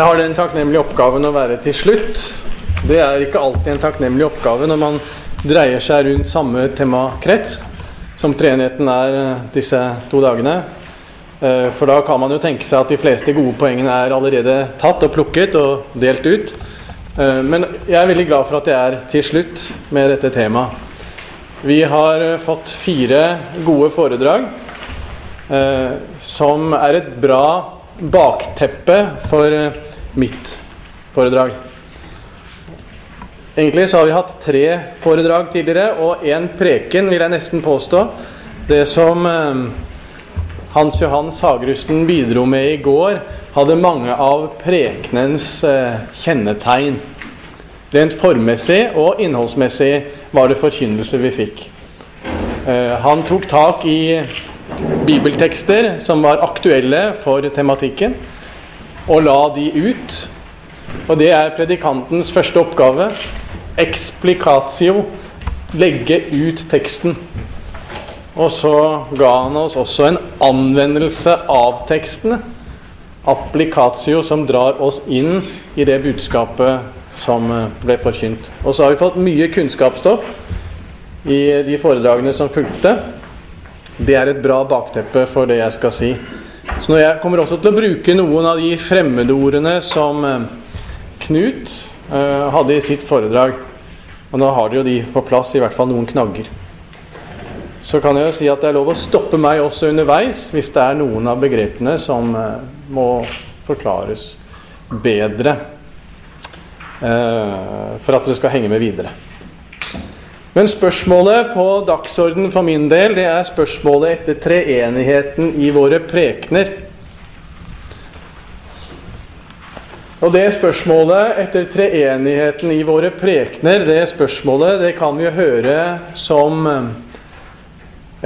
Jeg har den takknemlige oppgaven å være til slutt. Det er ikke alltid en takknemlig oppgave når man dreier seg rundt samme temakrets som treenigheten er eh, disse to dagene. Eh, for da kan man jo tenke seg at de fleste gode poengene er allerede tatt og plukket og delt ut. Eh, men jeg er veldig glad for at jeg er til slutt med dette temaet. Vi har fått fire gode foredrag som er et bra bakteppe for mitt foredrag. Egentlig så har vi hatt tre foredrag tidligere og én preken, vil jeg nesten påstå. Det som eh, Hans Johan Sagrusten bidro med i går, hadde mange av prekenens eh, kjennetegn. Rent formmessig og innholdsmessig var det forkynnelse vi fikk. Han tok tak i bibeltekster som var aktuelle for tematikken, og la de ut. Og det er predikantens første oppgave. Explicatio legge ut teksten. Og så ga han oss også en anvendelse av tekstene. Applicatio som drar oss inn i det budskapet som ble forkynt. Og så har vi fått mye kunnskapsstoff i de foredragene som fulgte. Det er et bra bakteppe for det jeg skal si. Så Jeg kommer også til å bruke noen av de fremmedordene som eh, Knut uh, hadde i sitt foredrag. Og nå har de jo de på plass, i hvert fall noen knagger. Så kan jeg jo si at det er lov å stoppe meg også underveis hvis det er noen av begrepene som uh, må forklares bedre. For at dere skal henge med videre. Men spørsmålet på dagsordenen for min del, det er spørsmålet etter treenigheten i våre prekener. Og det spørsmålet etter treenigheten i våre prekener, det spørsmålet det kan vi høre som eh,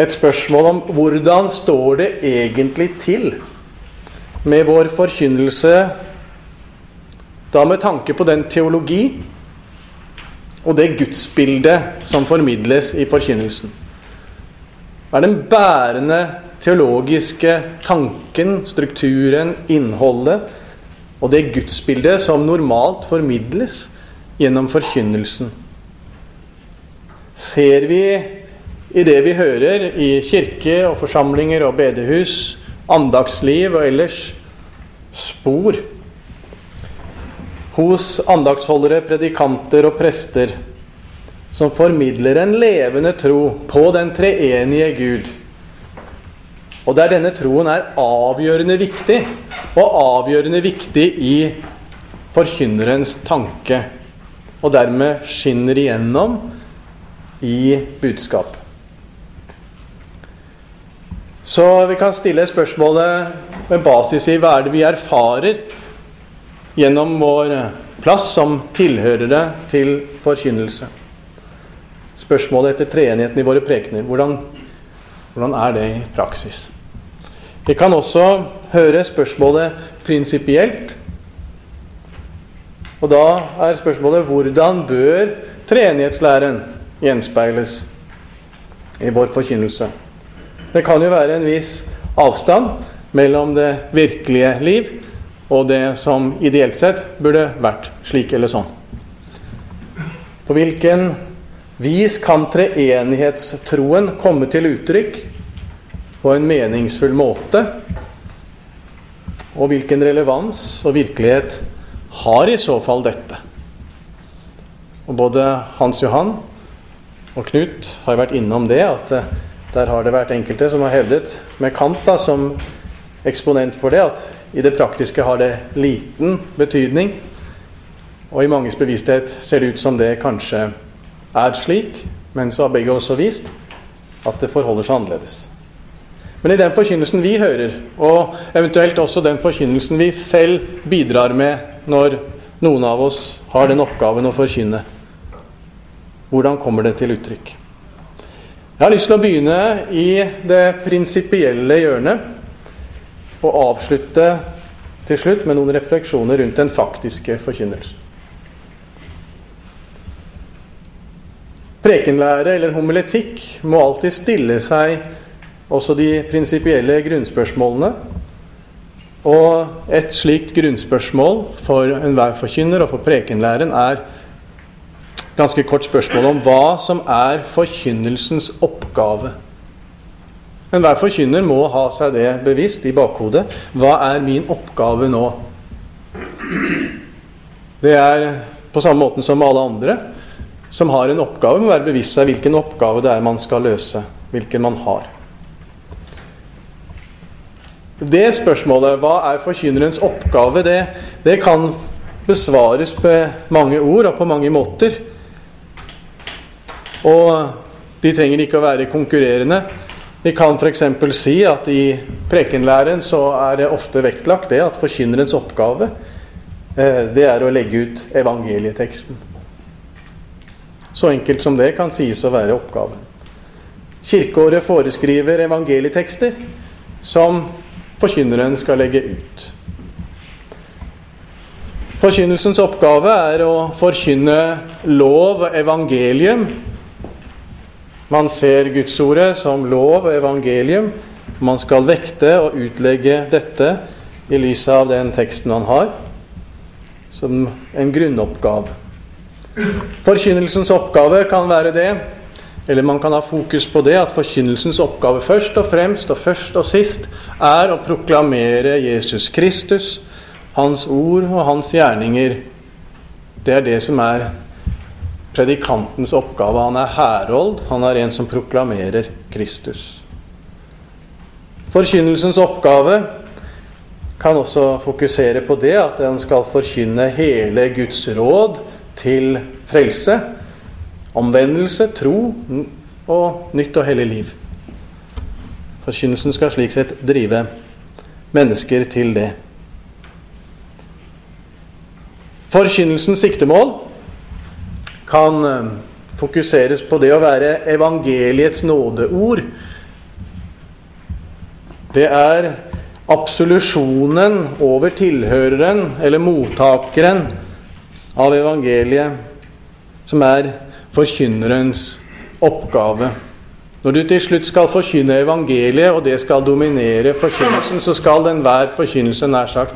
et spørsmål om hvordan står det egentlig til med vår forkynnelse, da med tanke på den teologi og det gudsbildet som formidles i forkynnelsen. Det er den bærende teologiske tanken, strukturen, innholdet og det gudsbildet som normalt formidles gjennom forkynnelsen? Ser vi i det vi hører i kirke og forsamlinger og bedehus, andagsliv og ellers, spor hos andagsholdere, predikanter og prester som formidler en levende tro på den treenige Gud. Og der denne troen er avgjørende viktig, og avgjørende viktig i forkynnerens tanke, og dermed skinner igjennom i budskap. Så vi kan stille spørsmålet med basis i hva er det vi erfarer gjennom vår plass som tilhørere til forkynnelse. Spørsmålet etter treenigheten i våre prekener. Hvordan, hvordan er det i praksis? Vi kan også høre spørsmålet prinsipielt. Og da er spørsmålet hvordan bør treenighetslæren gjenspeiles i vår forkynnelse? Det kan jo være en viss avstand mellom det virkelige liv og det som ideelt sett burde vært slik eller sånn. På hvilken vis kan treenighetstroen komme til uttrykk på en meningsfull måte? Og hvilken relevans og virkelighet har i så fall dette? Og Både Hans Johan og Knut har vært innom det, at eh, der har det vært enkelte som har hevdet, med Kant da, som eksponent for det, at i det praktiske har det liten betydning. Og i manges bevissthet ser det ut som det kanskje er slik, men så har begge også vist at det forholder seg annerledes. Men i den forkynnelsen vi hører, og eventuelt også den forkynnelsen vi selv bidrar med når noen av oss har den oppgaven å forkynne, hvordan kommer det til uttrykk? Jeg har lyst til å begynne i det prinsipielle hjørnet og avslutte til slutt med noen refleksjoner rundt den faktiske forkynnelsen. Prekenlære eller homiletikk må alltid stille seg også de prinsipielle grunnspørsmålene. Og et slikt grunnspørsmål for enhver forkynner og for prekenlæren er ganske kort spørsmål om hva som er forkynnelsens oppgave. Enhver forkynner må ha seg det bevisst i bakhodet. Hva er min oppgave nå? Det er på samme måte som alle andre som har en oppgave, må være bevisst seg hvilken oppgave det er man skal løse. Hvilken man har. Det spørsmålet, hva er forkynnerens oppgave, det, det kan besvares med mange ord og på mange måter. Og de trenger ikke å være konkurrerende. Vi kan f.eks. si at i prekenlæren så er det ofte vektlagt det at forkynnerens oppgave eh, det er å legge ut evangelieteksten. Så enkelt som det kan sies å være oppgaven. Kirkeåret foreskriver evangelietekster som forkynneren skal legge ut. Forkynnelsens oppgave er å forkynne lov og evangelium. Man ser Gudsordet som lov og evangelium. Man skal vekte og utlegge dette i lys av den teksten man har, som en grunnoppgave. Forkynnelsens oppgave kan være det, eller man kan ha fokus på det, at forkynnelsens oppgave først og fremst og først og sist er å proklamere Jesus Kristus, hans ord og hans gjerninger. Det er det som er predikantens oppgave. Han er herold, han er en som proklamerer Kristus. Forkynnelsens oppgave kan også fokusere på det at den skal forkynne hele Guds råd til frelse, omvendelse, tro og nytt og hellig liv. Forkynnelsen skal slik sett drive mennesker til det. Forkynnelsens siktemål kan eh, fokuseres på det å være evangeliets nådeord. Det er absolusjonen over tilhøreren eller mottakeren av evangeliet som er forkynnerens oppgave. Når du til slutt skal forkynne evangeliet, og det skal dominere forkynnelsen, så skal enhver forkynnelse nær sagt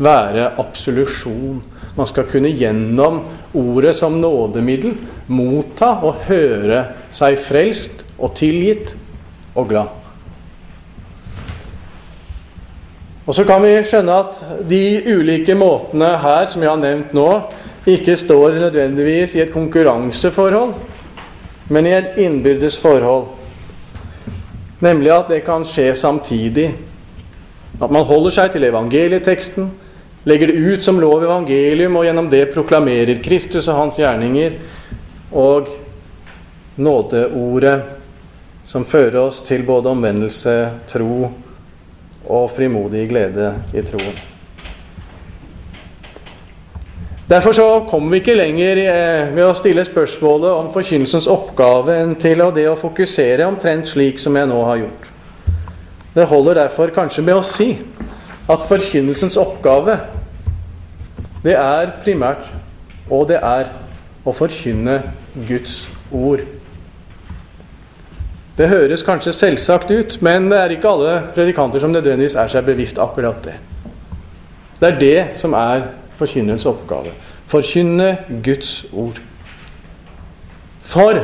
være absolusjon. Man skal kunne gjennom ordet som nådemiddel motta og høre seg frelst og tilgitt og glad. Og Så kan vi skjønne at de ulike måtene her som jeg har nevnt nå, ikke står nødvendigvis i et konkurranseforhold, men i et innbyrdes forhold. Nemlig at det kan skje samtidig. At man holder seg til evangelieteksten, legger det ut som lov i evangelium, og gjennom det proklamerer Kristus og hans gjerninger og nådeordet som fører oss til både omvendelse, tro og frimodig glede i troen. Derfor så kommer vi ikke lenger eh, ved å stille spørsmålet om forkynnelsens oppgave enn til det å fokusere omtrent slik som jeg nå har gjort. Det holder derfor kanskje med å si at forkynnelsens oppgave, det er primært, og det er å forkynne Guds ord. Det høres kanskje selvsagt ut, men det er ikke alle predikanter som nødvendigvis er seg bevisst akkurat det. Det er det som er forkynnerens oppgave. Forkynne Guds ord. For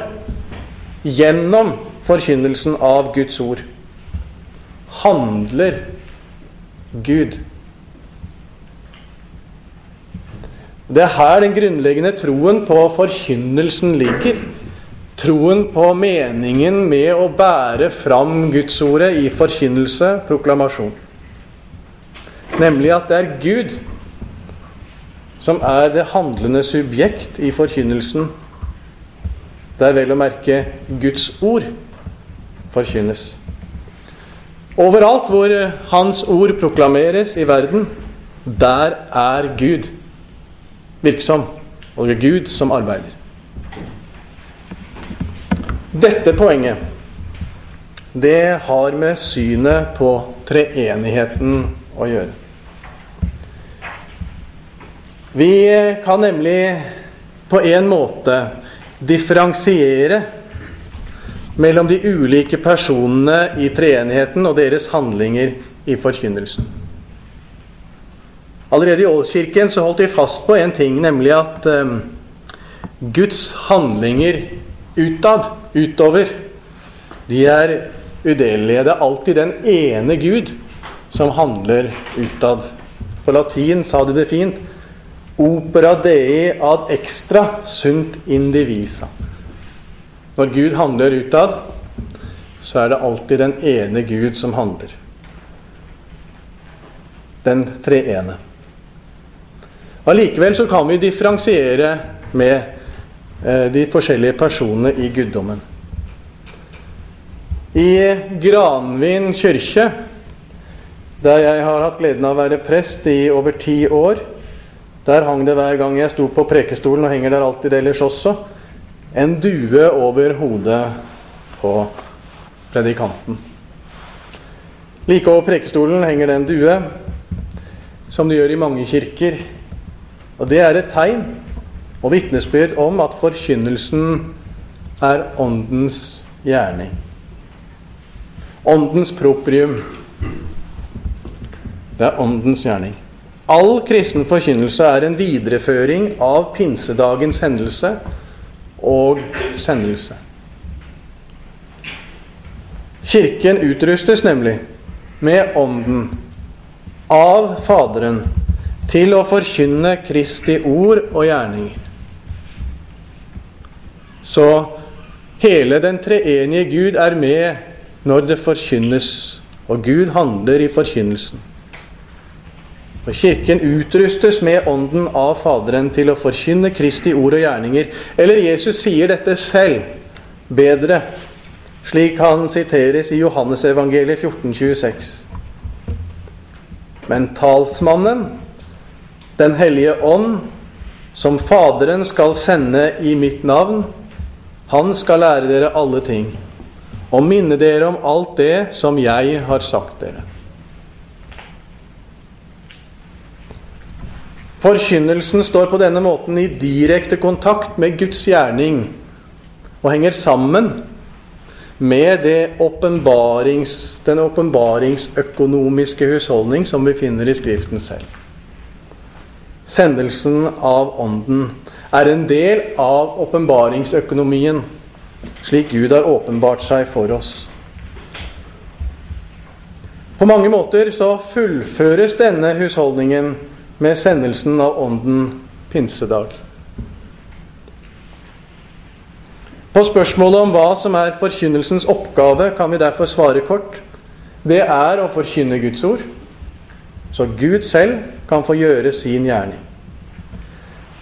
gjennom forkynnelsen av Guds ord handler Gud. Det er her den grunnleggende troen på forkynnelsen ligger. Troen på meningen med å bære fram Gudsordet i forkynnelse, proklamasjon. Nemlig at det er Gud som er det handlende subjekt i forkynnelsen, der vel å merke Guds ord forkynnes. Overalt hvor Hans ord proklameres i verden, der er Gud virksom, og det er Gud som arbeider. Dette poenget, det har med synet på treenigheten å gjøre. Vi kan nemlig på en måte differensiere mellom de ulike personene i treenigheten og deres handlinger i forkynnelsen. Allerede i Ålkirken så holdt de fast på en ting, nemlig at um, Guds handlinger utad, utover, de er udelelige. Det er alltid den ene Gud som handler utad. På latin sa de det fint Opera dei ad extra sunt indivisa. Når Gud handler utad, så er det alltid den ene Gud som handler. Den treene. Allikevel så kan vi differensiere med eh, de forskjellige personene i guddommen. I Granvin kirke, der jeg har hatt gleden av å være prest i over ti år, der hang det hver gang jeg sto på prekestolen, og henger der alltid ellers også, en due over hodet på predikanten. Like over prekestolen henger det en due, som det gjør i mange kirker. Og det er et tegn og vitnesbyrd om at forkynnelsen er Åndens gjerning. Åndens proprium. Det er Åndens gjerning. All kristen forkynnelse er en videreføring av pinsedagens hendelse og sendelse. Kirken utrustes nemlig med Ånden av Faderen til å forkynne Kristi ord og gjerninger. Så hele den treenige Gud er med når det forkynnes, og Gud handler i forkynnelsen. For Kirken utrustes med Ånden av Faderen til å forkynne Kristi ord og gjerninger. Eller Jesus sier dette selv bedre, slik han siteres i Johannesevangeliet 1426. Men talsmannen, Den hellige ånd, som Faderen skal sende i mitt navn, han skal lære dere alle ting og minne dere om alt det som jeg har sagt dere. Forkynnelsen står på denne måten i direkte kontakt med Guds gjerning og henger sammen med den åpenbaringsøkonomiske husholdning som vi finner i Skriften selv. Sendelsen av Ånden er en del av åpenbaringsøkonomien, slik Gud har åpenbart seg for oss. På mange måter så fullføres denne husholdningen med sendelsen av Ånden pinsedag. På spørsmålet om hva som er forkynnelsens oppgave, kan vi derfor svare kort. Det er å forkynne Guds ord, så Gud selv kan få gjøre sin gjerning.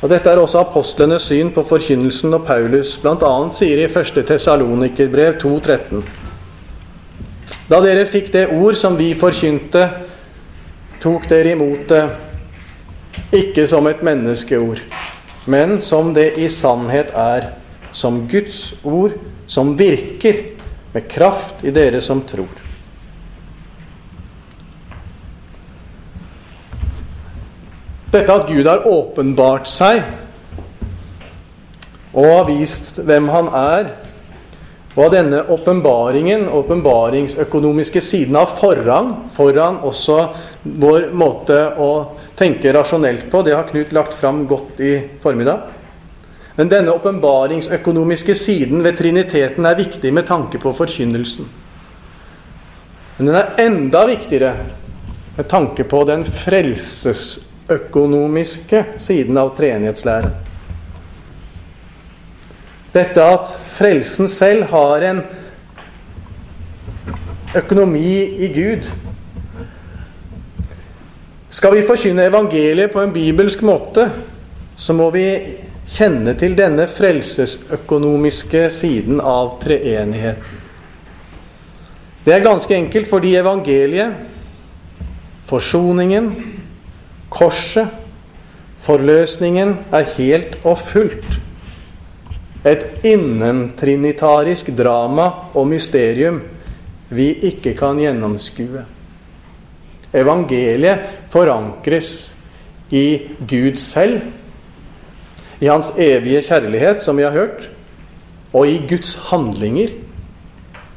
Og Dette er også apostlenes syn på forkynnelsen når Paulus bl.a. sier i 1. Tesalonikerbrev 2,13.: Da dere fikk det ord som vi forkynte, tok dere imot det ikke som et menneskeord, men som det i sannhet er, som Guds ord, som virker med kraft i dere som tror. Dette at Gud har åpenbart seg og har vist hvem han er, og denne åpenbaringen, åpenbaringsøkonomiske siden, av forrang foran også vår måte å tenke rasjonelt på. Det har Knut lagt fram godt i formiddag. Men denne åpenbaringsøkonomiske siden ved Triniteten er viktig med tanke på forkynnelsen. Men den er enda viktigere med tanke på den frelsesøkonomiske siden av treenighetslæren. Dette at frelsen selv har en økonomi i Gud. Skal vi forkynne evangeliet på en bibelsk måte, så må vi kjenne til denne frelsesøkonomiske siden av treenigheten. Det er ganske enkelt fordi evangeliet, forsoningen, korset, forløsningen er helt og fullt et innentrinitarisk drama og mysterium vi ikke kan gjennomskue. Evangeliet forankres i Gud selv, i Hans evige kjærlighet, som vi har hørt, og i Guds handlinger,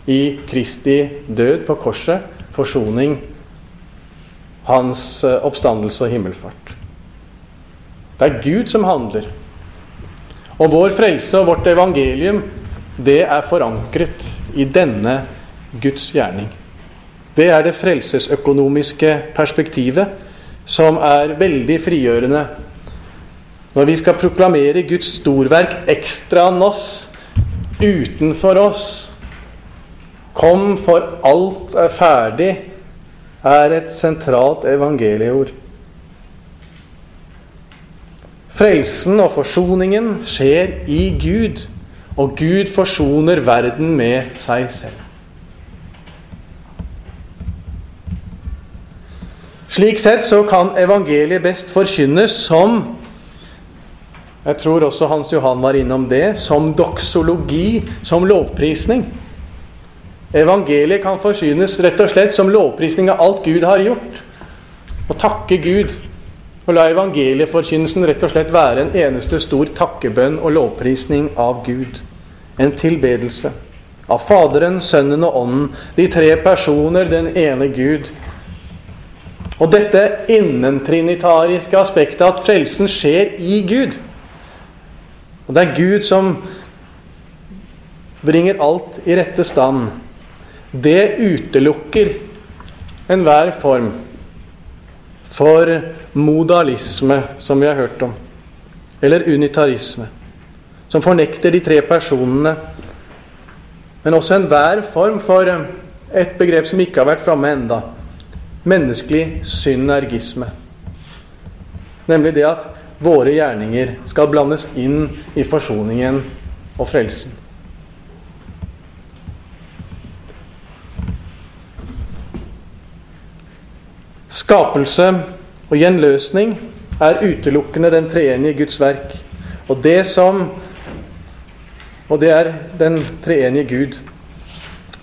i Kristi død på korset, forsoning, hans eh, oppstandelse og himmelfart. Det er Gud som handler. Og vår frelse og vårt evangelium, det er forankret i denne Guds gjerning. Det er det frelsesøkonomiske perspektivet, som er veldig frigjørende. Når vi skal proklamere Guds storverk ekstra nos utenfor oss Kom, for alt er ferdig, er et sentralt evangelieord. Frelsen og forsoningen skjer i Gud, og Gud forsoner verden med seg selv. Slik sett så kan evangeliet best forkynnes som Jeg tror også Hans Johan var innom det som doksologi, som lovprisning. Evangeliet kan forsynes rett og slett som lovprisning av alt Gud har gjort. Å takke Gud. Og la evangelieforkynnelsen rett og slett være en eneste stor takkebønn og lovprisning av Gud. En tilbedelse av Faderen, Sønnen og Ånden. De tre personer, den ene Gud. Og dette innentrinitariske aspektet at frelsen skjer i Gud. Og det er Gud som bringer alt i rette stand. Det utelukker enhver form for modalisme, som vi har hørt om, eller unitarisme, som fornekter de tre personene, men også enhver form for et begrep som ikke har vært framme enda, menneskelig synergisme. Nemlig det at våre gjerninger skal blandes inn i forsoningen og frelsen. Skapelse og gjenløsning er utelukkende den treenige Guds verk. Og det som Og det er den treenige Gud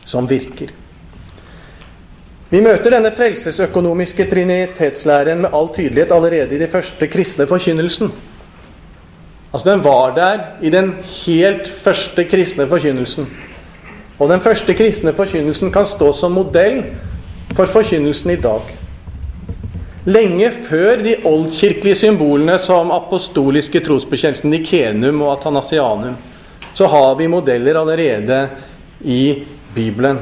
som virker. Vi møter denne frelsesøkonomiske trinitetslæren med all tydelighet allerede i den første kristne forkynnelsen. Altså Den var der i den helt første kristne forkynnelsen. Og den første kristne forkynnelsen kan stå som modell for forkynnelsen i dag. Lenge før de oldkirkelige symbolene som apostoliske trosbekjennelsen Nikenum og Atanasianum, så har vi modeller allerede i Bibelen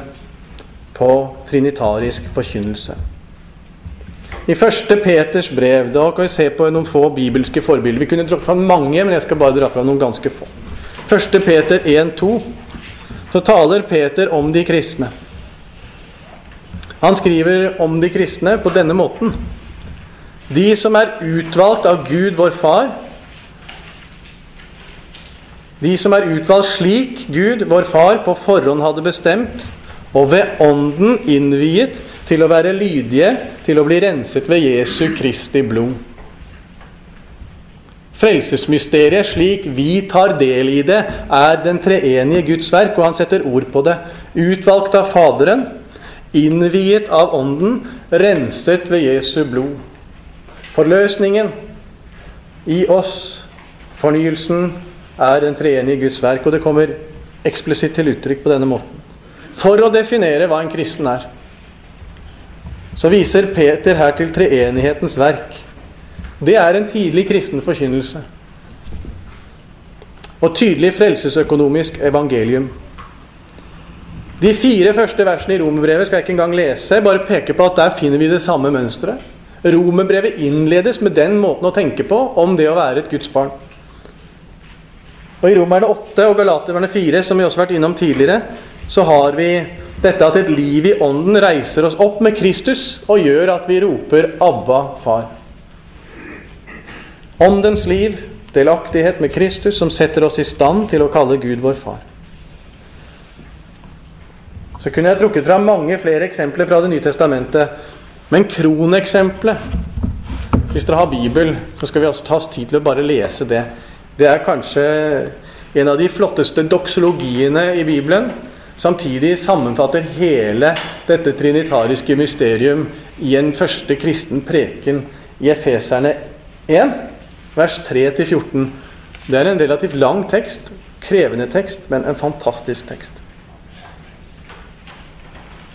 på trinitarisk forkynnelse. I første Peters brev da kan vi se på noen få bibelske forbilder. Vi kunne dratt fram mange, men jeg skal bare dra fram noen ganske få. Første Peter 1,2. Så taler Peter om de kristne. Han skriver om de kristne på denne måten. De som er utvalgt av Gud, vår Far. De som er utvalgt slik Gud, vår Far, på forhånd hadde bestemt og ved Ånden innviet til å være lydige, til å bli renset ved Jesu Kristi blod. Frelsesmysteriet, slik vi tar del i det, er den treenige Guds verk, og han setter ord på det. Utvalgt av Faderen, innviet av Ånden, renset ved Jesu blod. Forløsningen i oss, fornyelsen, er den treenige Guds verk, og det kommer eksplisitt til uttrykk på denne måten. For å definere hva en kristen er, så viser Peter her til treenighetens verk. Det er en tidlig kristen forkynnelse. Og tydelig frelsesøkonomisk evangelium. De fire første versene i romerbrevet skal jeg ikke engang lese, bare peke på at der finner vi det samme mønsteret. Romerbrevet innledes med den måten å tenke på om det å være et Guds barn. Og I Romerne 8 og Galaterne 4, som vi også har vært innom tidligere, så har vi dette at et liv i ånden reiser oss opp med Kristus og gjør at vi roper 'Abba, Far'. Åndens liv, delaktighet med Kristus, som setter oss i stand til å kalle Gud vår Far. Så kunne jeg trukket fram mange flere eksempler fra Det nye testamentet. Men kroneksempelet Hvis dere har Bibel, så skal vi også ta oss tid til å bare lese det. Det er kanskje en av de flotteste doksologiene i Bibelen. Samtidig sammenfatter hele dette trinitariske mysterium i en første kristen preken i Efeserne 1, vers 3-14. Det er en relativt lang tekst, krevende tekst, men en fantastisk tekst.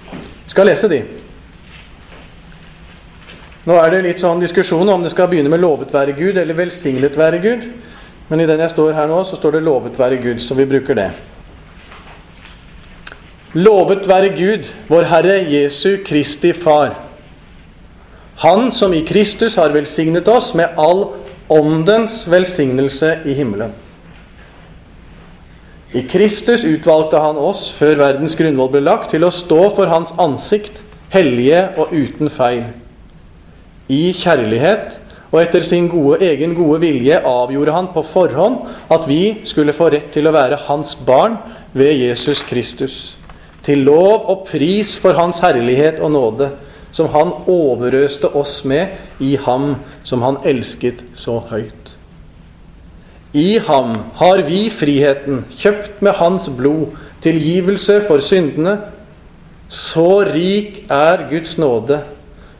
Jeg skal lese de. Nå er det litt sånn diskusjon om det skal begynne med 'lovet være Gud' eller 'velsignet være Gud'. Men i den jeg står her nå, så står det 'lovet være Gud', så vi bruker det. Lovet være Gud, vår Herre Jesu Kristi Far. Han som i Kristus har velsignet oss med all åndens velsignelse i himmelen. I Kristus utvalgte han oss, før verdens grunnvoll ble lagt, til å stå for hans ansikt, hellige og uten feil i kjærlighet, og etter sin gode, egen gode vilje avgjorde han på forhånd at vi skulle få rett til å være hans barn ved Jesus Kristus. Til lov og pris for hans herlighet og nåde, som han overøste oss med i ham som han elsket så høyt. I ham har vi friheten, kjøpt med hans blod, tilgivelse for syndene. Så rik er Guds nåde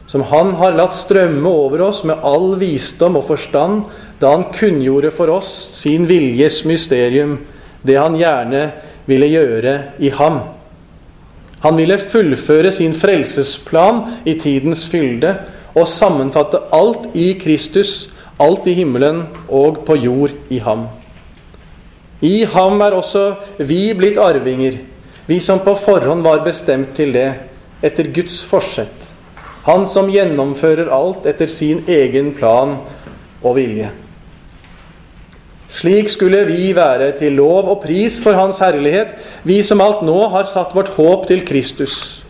som Han har latt strømme over oss med all visdom og forstand, da Han kunngjorde for oss sin viljes mysterium, det Han gjerne ville gjøre i ham. Han ville fullføre sin frelsesplan i tidens fylde og sammenfatte alt i Kristus, alt i himmelen og på jord i ham. I ham er også vi blitt arvinger, vi som på forhånd var bestemt til det, etter Guds forsett han som gjennomfører alt etter sin egen plan og vilje. Slik skulle vi være til lov og pris for Hans herlighet, vi som alt nå har satt vårt håp til Kristus.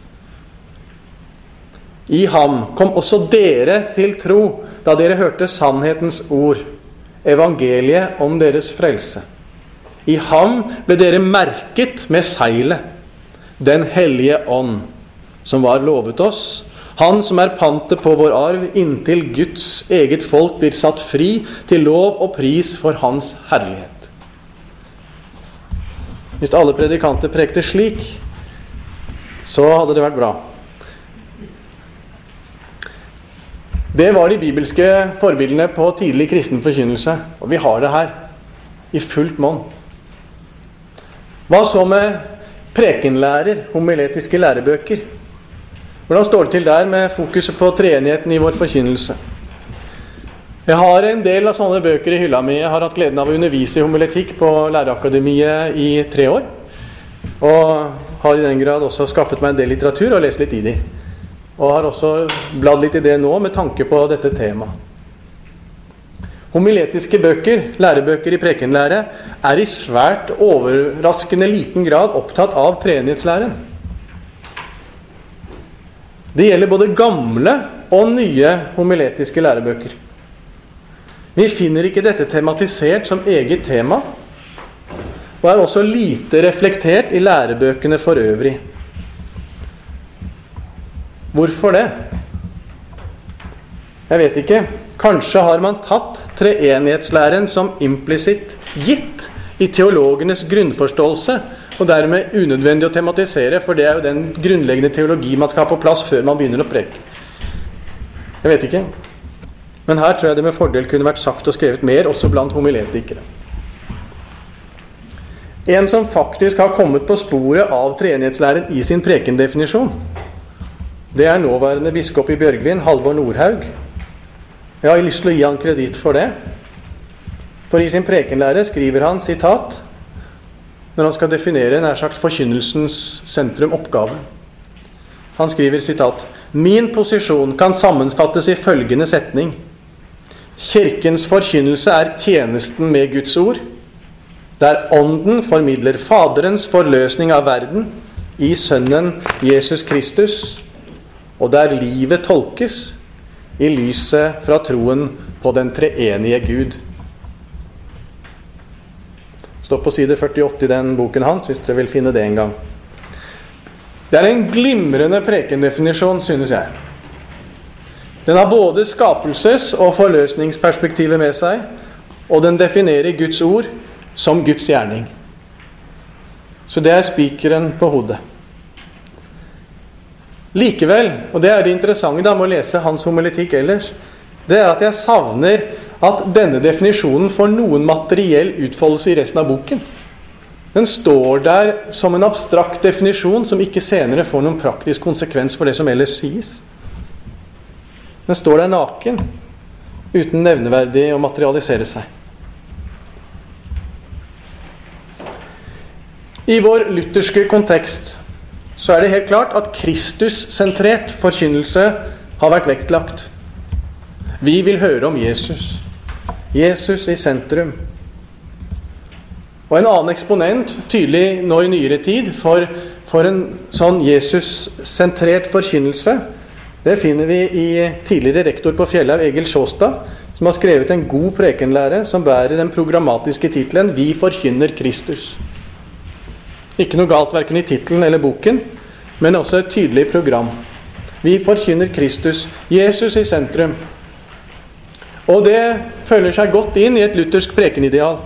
I ham kom også dere til tro da dere hørte sannhetens ord, evangeliet om deres frelse. I ham ble dere merket med seilet, Den hellige ånd, som var lovet oss, han som er pantet på vår arv, inntil Guds eget folk blir satt fri til lov og pris for Hans herlighet. Hvis alle predikanter prekte slik, så hadde det vært bra. Det var de bibelske forbildene på tidlig kristen forkynnelse, og vi har det her i fullt monn. Hva så med prekenlærer, homiletiske lærebøker? Hvordan står det til der med fokuset på treenigheten i vår forkynnelse? Jeg har en del av sånne bøker i hylla mi. Jeg har hatt gleden av å undervise i homiletikk på Lærerakademiet i tre år. Og har i den grad også skaffet meg en del litteratur og lest litt i de. Og har også bladd litt i det nå med tanke på dette temaet. Homiletiske bøker, lærebøker i prekenlære, er i svært overraskende liten grad opptatt av treenighetslæren. Det gjelder både gamle og nye homiletiske lærebøker. Vi finner ikke dette tematisert som eget tema, og er også lite reflektert i lærebøkene for øvrig. Hvorfor det? Jeg vet ikke. Kanskje har man tatt treenighetslæren som implisitt gitt i teologenes grunnforståelse og dermed unødvendig å tematisere, for det er jo den grunnleggende teologi man skal ha på plass før man begynner å preke. Jeg vet ikke. Men her tror jeg det med fordel kunne vært sagt og skrevet mer, også blant homiletikere. En som faktisk har kommet på sporet av treenighetslæren i sin prekendefinisjon, det er nåværende biskop i Bjørgvin, Halvor Nordhaug. Jeg har lyst til å gi han kreditt for det. For i sin prekenlære skriver han sitat når han skal definere nær sagt forkynnelsens sentrum, oppgave. Han skriver sitat Min posisjon kan sammenfattes i følgende setning. Kirkens forkynnelse er tjenesten med Guds ord, der Ånden formidler Faderens forløsning av verden i Sønnen Jesus Kristus, og der livet tolkes i lyset fra troen på den treenige Gud står på side 48 i den boken hans, hvis dere vil finne det en gang. Det er en glimrende prekendefinisjon, synes jeg. Den har både skapelses- og forløsningsperspektivet med seg, og den definerer Guds ord som Guds gjerning. Så det er spikeren på hodet. Likevel, og det er det interessante da med å lese hans homiletikk ellers, det er at jeg savner at denne definisjonen får noen materiell utfoldelse i resten av boken. Den står der som en abstrakt definisjon som ikke senere får noen praktisk konsekvens for det som ellers sies. Den står der naken, uten nevneverdig å materialisere seg. I vår lutherske kontekst så er det helt klart at Kristus-sentrert forkynnelse har vært vektlagt. Vi vil høre om Jesus. Jesus i sentrum. Og en annen eksponent, tydelig nå i nyere tid, for, for en sånn Jesus-sentrert forkynnelse, det finner vi i tidligere rektor på Fjellhaug, Egil Sjåstad, som har skrevet en god prekenlære som bærer den programmatiske tittelen 'Vi forkynner Kristus'. Ikke noe galt verken i tittelen eller boken, men også et tydelig program. Vi forkynner Kristus, Jesus i sentrum. Og det føler seg godt inn i et luthersk prekenideal.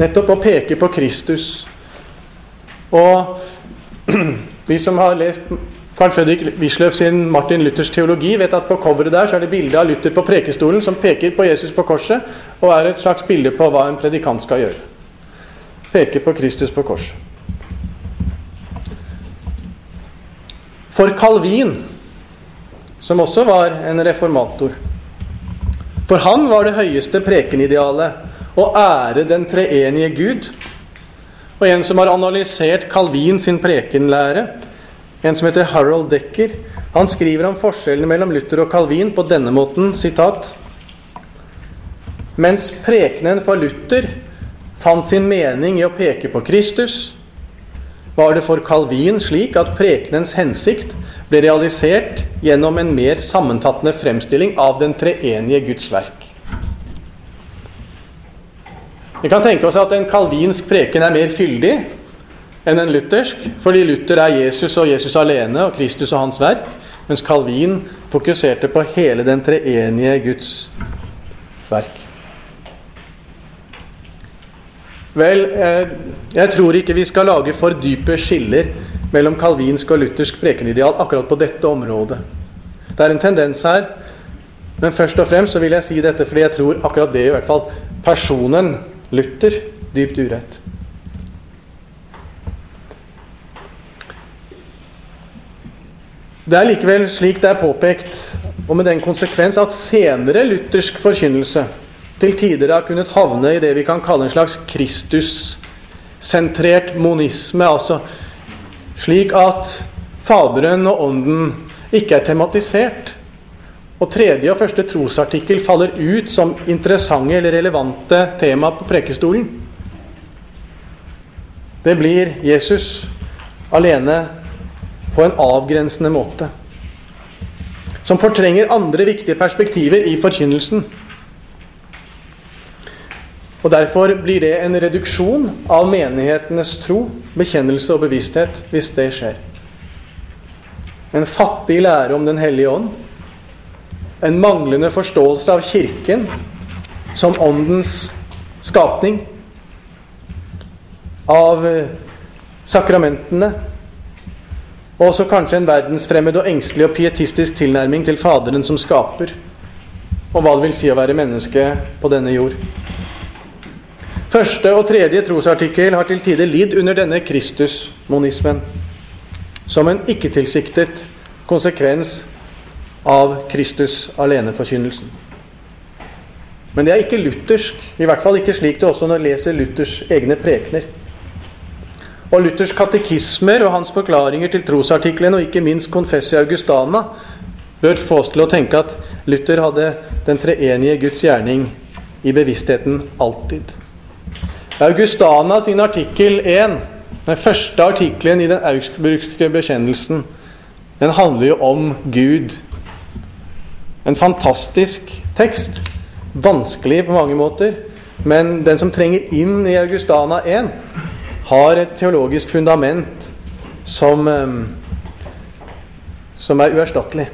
Nettopp å peke på Kristus. Og de som har lest Carl Fredrik Wisløff sin Martin Luthers teologi, vet at på coveret der så er det bilde av Luther på prekestolen som peker på Jesus på korset, og er et slags bilde på hva en predikant skal gjøre. Peke på Kristus på korset. For Calvin, som også var en reformator For han var det høyeste prekenidealet å ære den treenige Gud. Og en som har analysert Calvin sin prekenlære, en som heter Harold Decker, han skriver om forskjellene mellom Luther og Calvin på denne måten sitat, Mens prekenen for Luther fant sin mening i å peke på Kristus, var det for Calvin slik at prekenens hensikt ble realisert gjennom en mer sammenfattende fremstilling av den treenige Guds verk. Vi kan tenke oss at en kalvinsk preken er mer fyldig enn en luthersk, fordi Luther er Jesus og Jesus alene og Kristus og hans verk, mens Calvin fokuserte på hele den treenige Guds verk. Vel, eh, jeg tror ikke vi skal lage for dype skiller mellom kalvinsk og luthersk prekenideal akkurat på dette området. Det er en tendens her, men først og fremst så vil jeg si dette fordi jeg tror akkurat det i hvert fall personen Luther dypt urett. Det er likevel slik det er påpekt, og med den konsekvens at senere luthersk forkynnelse til tider har kunnet havne i det vi kan kalle en slags Kristus-sentrert monisme. Altså slik at Faderen og Ånden ikke er tematisert. Og tredje og første trosartikkel faller ut som interessante eller relevante tema på prekestolen. Det blir Jesus alene på en avgrensende måte. Som fortrenger andre viktige perspektiver i forkynnelsen. Og Derfor blir det en reduksjon av menighetenes tro, bekjennelse og bevissthet hvis det skjer. En fattig lære om Den hellige ånd. En manglende forståelse av Kirken som åndens skapning. Av eh, sakramentene. Og også kanskje en verdensfremmed og engstelig og pietistisk tilnærming til Faderen som skaper. Og hva det vil si å være menneske på denne jord. Første og tredje trosartikkel har til tider lidd under denne Kristusmonismen, som en ikke-tilsiktet konsekvens av Kristus aleneforkynnelsen. Men det er ikke luthersk, i hvert fall ikke slik det også når jeg leser Luthers egne prekener. Og Luthers katekismer og hans forklaringer til trosartiklene, og ikke minst Confessio Augustana, bør få oss til å tenke at Luther hadde den treenige Guds gjerning i bevisstheten alltid. Augustana sin artikkel 1, den første artikkelen i den augsburgske bekjennelsen, den handler jo om Gud. En fantastisk tekst. Vanskelig på mange måter. Men den som trenger inn i Augustana 1, har et teologisk fundament som, ehm, som er uerstattelig.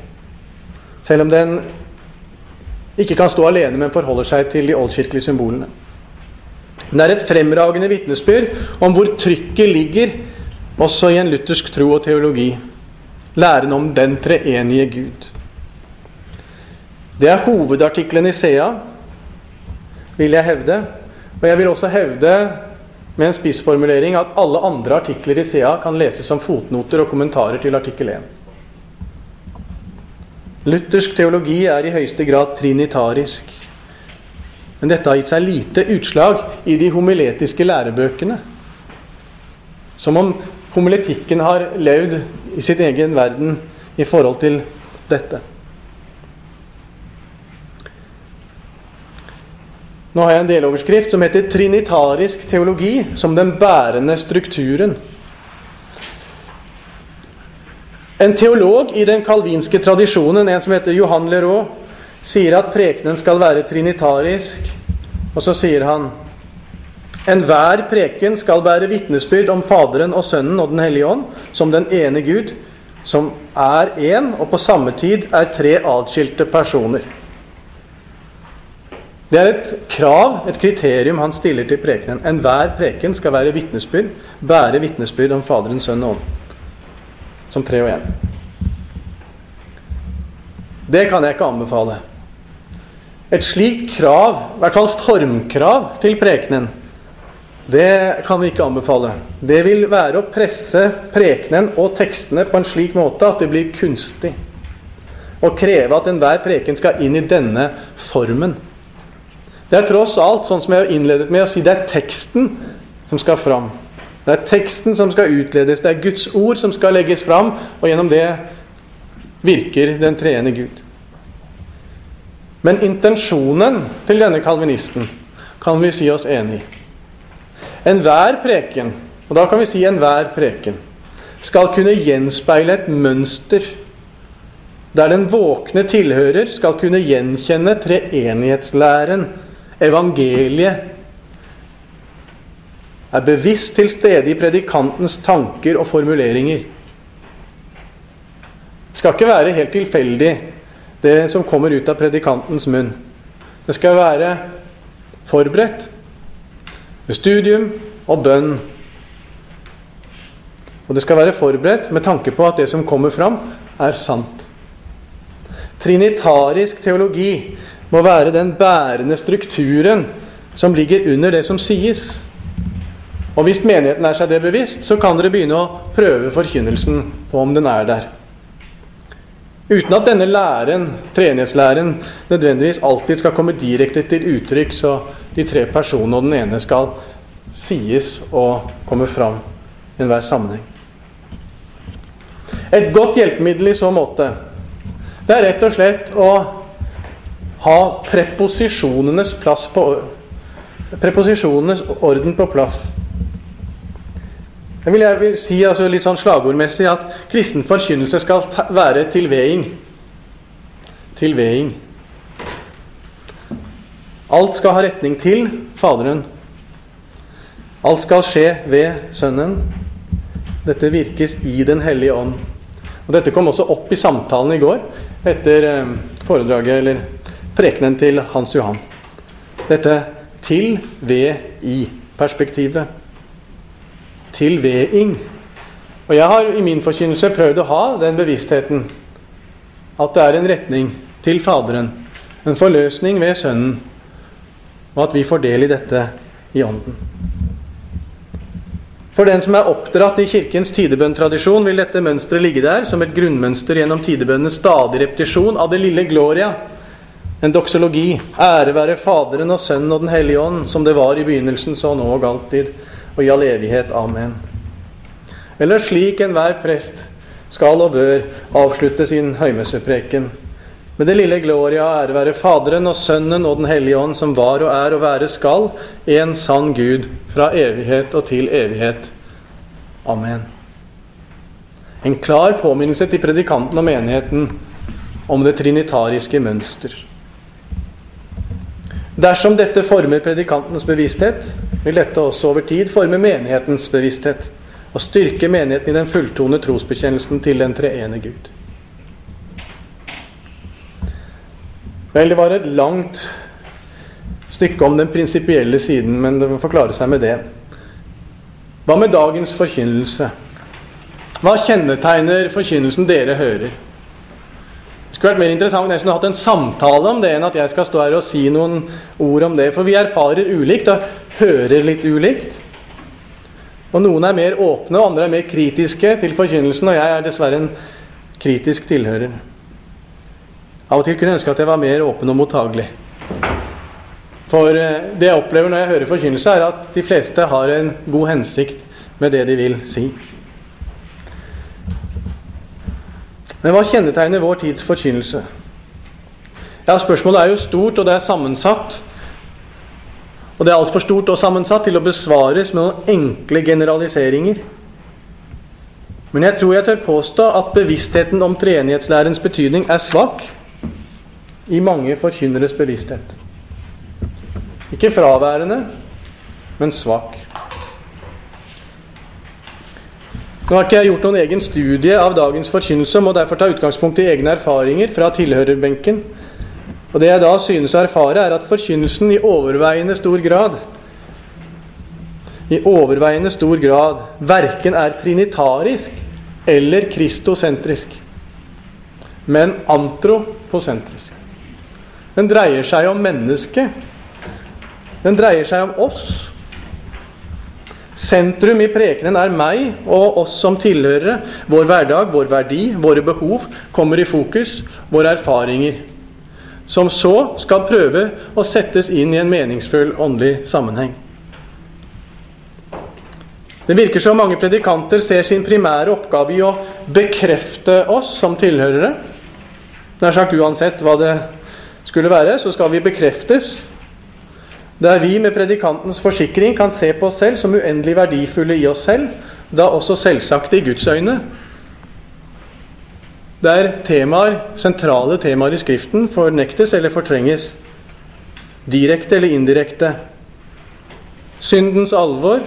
Selv om den ikke kan stå alene, men forholder seg til de oldkirkelige symbolene. Det er et fremragende vitnesbyrd om hvor trykket ligger også i en luthersk tro og teologi. Læren om den treenige Gud. Det er hovedartikkelen i Sea, vil jeg hevde. Og jeg vil også hevde med en spissformulering at alle andre artikler i Sea kan leses som fotnoter og kommentarer til artikkel 1. Luthersk teologi er i høyeste grad trinitarisk. Men dette har gitt seg lite utslag i de homiletiske lærebøkene. Som om homiletikken har levd i sitt egen verden i forhold til dette. Nå har jeg en deloverskrift som heter 'Trinitarisk teologi som den bærende strukturen'. En teolog i den kalvinske tradisjonen, en som heter Johan Leroux, sier at prekenen skal være trinitarisk, og så sier han Enhver preken skal bære vitnesbyrd om Faderen og Sønnen og Den hellige ånd som den ene Gud, som er én og på samme tid er tre atskilte personer. Det er et krav, et kriterium, han stiller til prekenen. Enhver preken skal være vitnesbyrd, bære vitnesbyrd om Faderen, Sønnen og Ånd. Som tre og én. Det kan jeg ikke anbefale. Et slikt krav, i hvert fall formkrav, til prekenen, det kan vi ikke anbefale. Det vil være å presse prekenen og tekstene på en slik måte at det blir kunstig. Og kreve at enhver preken skal inn i denne formen. Det er tross alt, sånn som jeg har innledet med å si, det er teksten som skal fram. Det er teksten som skal utledes. Det er Guds ord som skal legges fram, og gjennom det virker den treende Gud. Men intensjonen til denne kalvinisten kan vi si oss enig i. Enhver preken, og da kan vi si enhver preken, skal kunne gjenspeile et mønster der den våkne tilhører skal kunne gjenkjenne treenighetslæren evangeliet, er bevisst til stede i predikantens tanker og formuleringer. Det skal ikke være helt tilfeldig, det som kommer ut av predikantens munn. Det skal være forberedt med studium og bønn. Og det skal være forberedt med tanke på at det som kommer fram, er sant. Trinitarisk teologi må være den bærende strukturen som ligger under det som sies. Og hvis menigheten er seg det bevisst, så kan dere begynne å prøve forkynnelsen på om den er der. Uten at denne læren, treenighetslæren, nødvendigvis alltid skal komme direkte til uttrykk, så de tre personene og den ene skal sies og komme fram i enhver sammenheng. Et godt hjelpemiddel i så måte, det er rett og slett å ha preposisjonenes plass på Preposisjonenes orden på plass. Jeg vil, jeg vil si altså litt sånn slagordmessig at kristen forkynnelse skal være tilveding. Tilveding. Alt skal ha retning til Faderen. Alt skal skje ved Sønnen. Dette virkes i Den hellige ånd. Og Dette kom også opp i samtalen i går etter eh, foredraget eller prekenen til Hans Johan. Dette til, ved, i perspektivet. Tilveding. Og jeg har i min forkynnelse prøvd å ha den bevisstheten at det er en retning til Faderen, en forløsning ved Sønnen, og at vi får del i dette i Ånden. For den som er oppdratt i Kirkens tidebønntradisjon, vil dette mønsteret ligge der som et grunnmønster gjennom tidebønnenes stadig repetisjon av det lille Gloria, en doksologi. Ære være Faderen og Sønnen og Den hellige ånd, som det var i begynnelsen, så nå og alltid, og i all evighet. Amen. Eller slik enhver prest skal og bør avslutte sin høymessepreken. Med det lille Gloria ære være Faderen og Sønnen og Den hellige ånd, som var og er og være skal, en sann Gud, fra evighet og til evighet. Amen. En klar påminnelse til predikanten og menigheten om det trinitariske mønster. Dersom dette former predikantens bevissthet, vil dette også over tid forme menighetens bevissthet og styrke menigheten i den fulltone trosbekjennelsen til den treene Gud. Vel, det var et langt stykke om den prinsipielle siden, men det får klare seg med det. Hva med dagens forkynnelse? Hva kjennetegner forkynnelsen dere hører? Det skulle vært mer interessant nesten å ha hatt en samtale om det enn at jeg skal stå her og si noen ord om det. For vi erfarer ulikt og hører litt ulikt. Og noen er mer åpne, og andre er mer kritiske til forkynnelsen, og jeg er dessverre en kritisk tilhører. Av og til kunne jeg ønske at jeg var mer åpen og mottagelig. For eh, det jeg opplever når jeg hører forkynnelse, er at de fleste har en god hensikt med det de vil si. Men hva kjennetegner vår tids forkynnelse? Ja, Spørsmålet er jo stort, og det er sammensatt. Og det er altfor stort og sammensatt til å besvares med noen enkle generaliseringer. Men jeg tror jeg tør påstå at bevisstheten om treenighetslærens betydning er svak i mange forkynneres bevissthet. Ikke fraværende, men svak. Nå har ikke jeg gjort noen egen studie av dagens forkynnelse, må derfor ta utgangspunkt i egne erfaringer fra tilhørerbenken. Og Det jeg da synes å erfare, er at forkynnelsen i overveiende stor grad i overveiende stor grad verken er trinitarisk eller kristosentrisk, men antroposentrisk. Den dreier seg om mennesket. Den dreier seg om oss. Sentrum i prekenen er meg og oss som tilhørere. Vår hverdag, vår verdi, våre behov kommer i fokus. Våre erfaringer som så skal prøve å settes inn i en meningsfull åndelig sammenheng. Det virker som mange predikanter ser sin primære oppgave i å bekrefte oss som tilhørere. Nær sagt uansett hva det skulle være, så skal vi bekreftes. Der vi med predikantens forsikring kan se på oss selv som uendelig verdifulle i oss selv, da også selvsagt i Guds øyne, der temaer, sentrale temaer i Skriften fornektes eller fortrenges. Direkte eller indirekte. Syndens alvor,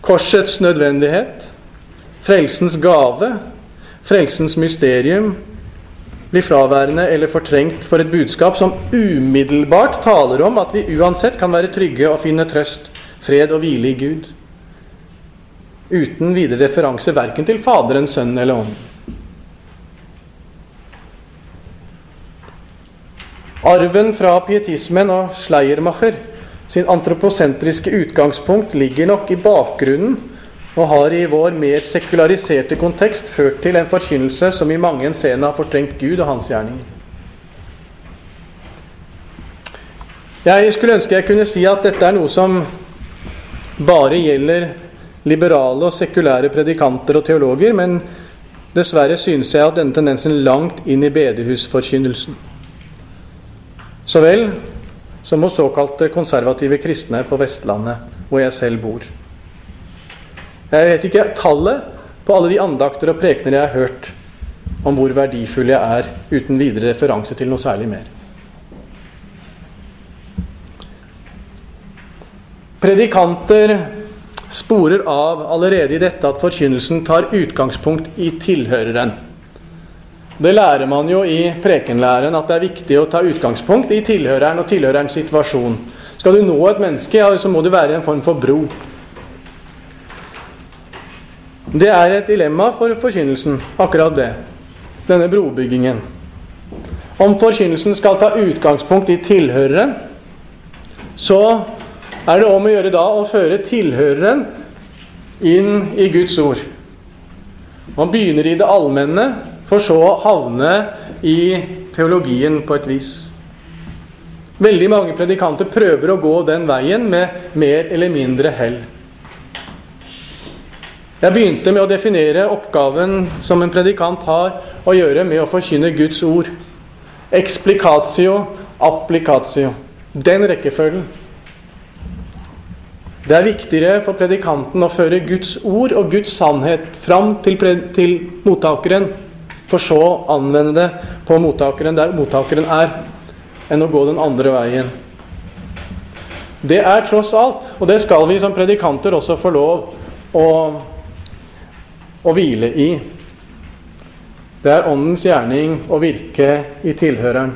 korsets nødvendighet, frelsens gave, frelsens mysterium blir fraværende eller fortrengt for et budskap som umiddelbart taler om at vi uansett kan være trygge og finne trøst, fred og hvile i Gud. Uten videre referanse verken til Faderen, Sønnen eller Ånden. Arven fra pietismen og Schleiermacher sin antroposentriske utgangspunkt ligger nok i bakgrunnen og har i vår mer sekulariserte kontekst ført til en forkynnelse som i mange henseende har fortrengt Gud og hans gjerninger. Jeg skulle ønske jeg kunne si at dette er noe som bare gjelder liberale og sekulære predikanter og teologer, men dessverre synes jeg at denne tendensen langt inn i bedehusforkynnelsen så vel som hos såkalte konservative kristne på Vestlandet, hvor jeg selv bor. Jeg vet ikke tallet på alle de andakter og prekener jeg har hørt om hvor verdifull jeg er, uten videre referanse til noe særlig mer. Predikanter sporer av allerede i dette at forkynnelsen tar utgangspunkt i tilhøreren. Det lærer man jo i prekenlæren, at det er viktig å ta utgangspunkt i tilhøreren og tilhørerens situasjon. Skal du nå et menneske, så må du være i en form for bro. Det er et dilemma for forkynnelsen, akkurat det. Denne brobyggingen. Om forkynnelsen skal ta utgangspunkt i tilhøreren, så er det om å gjøre da å føre tilhøreren inn i Guds ord. Man begynner i det allmenne, for så å havne i teologien på et vis. Veldig mange predikanter prøver å gå den veien med mer eller mindre hell. Jeg begynte med å definere oppgaven som en predikant har å gjøre med å forkynne Guds ord. Explicatio, applicatio. Den rekkefølgen. Det er viktigere for predikanten å føre Guds ord og Guds sannhet fram til, til mottakeren for så å anvende det på mottakeren der mottakeren er, enn å gå den andre veien. Det er tross alt, og det skal vi som predikanter også få lov å, å hvile i. Det er Åndens gjerning å virke i tilhøreren.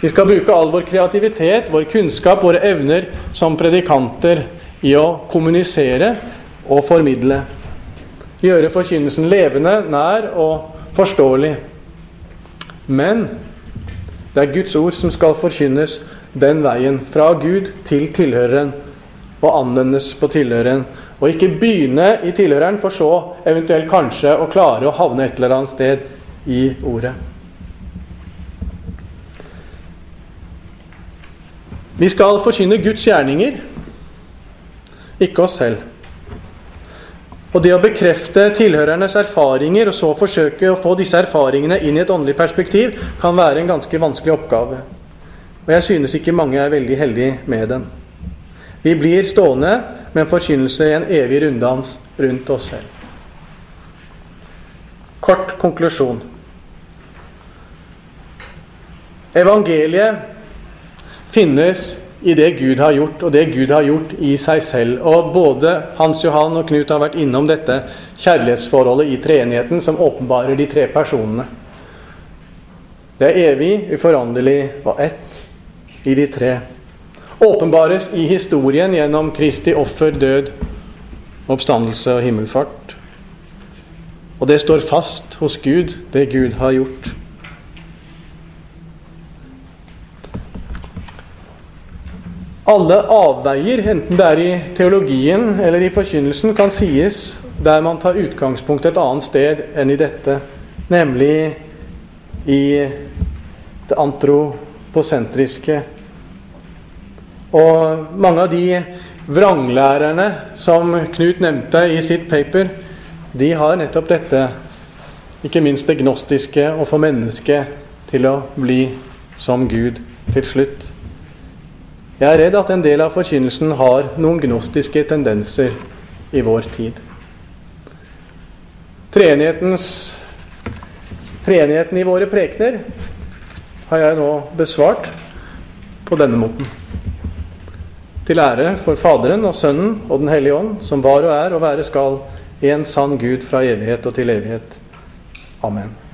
Vi skal bruke all vår kreativitet, vår kunnskap, våre evner som predikanter i å kommunisere og formidle. Gjøre forkynnelsen levende, nær og forståelig. Men det er Guds ord som skal forkynnes den veien, fra Gud til tilhøreren, og anvendes på tilhøreren. Og ikke begynne i tilhøreren, for så eventuelt kanskje å klare å havne et eller annet sted i ordet. Vi skal forkynne Guds gjerninger, ikke oss selv. Og det å bekrefte tilhørernes erfaringer, og så forsøke å få disse erfaringene inn i et åndelig perspektiv, kan være en ganske vanskelig oppgave. Og jeg synes ikke mange er veldig heldige med den. Vi blir stående med en forkynnelse i en evig runddans rundt oss selv. Kort konklusjon. Evangeliet finnes i det Gud har gjort, og det Gud har gjort i seg selv. Og både Hans Johan og Knut har vært innom dette kjærlighetsforholdet i treenigheten som åpenbarer de tre personene. Det er evig, uforanderlig og ett i de tre. Åpenbares i historien gjennom Kristi offer, død, oppstandelse og himmelfart. Og det står fast hos Gud, det Gud har gjort. Alle avveier, enten det er i teologien eller i forkynnelsen, kan sies der man tar utgangspunkt et annet sted enn i dette, nemlig i det antroposentriske. Og mange av de vranglærerne som Knut nevnte i sitt paper, de har nettopp dette, ikke minst det gnostiske, å få mennesket til å bli som Gud til slutt. Jeg er redd at en del av forkynnelsen har noen gnostiske tendenser i vår tid. Treenigheten i våre prekener har jeg nå besvart på denne måten. Til ære for Faderen og Sønnen og Den hellige ånd, som var og er og være skal, en sann Gud fra evighet og til evighet. Amen.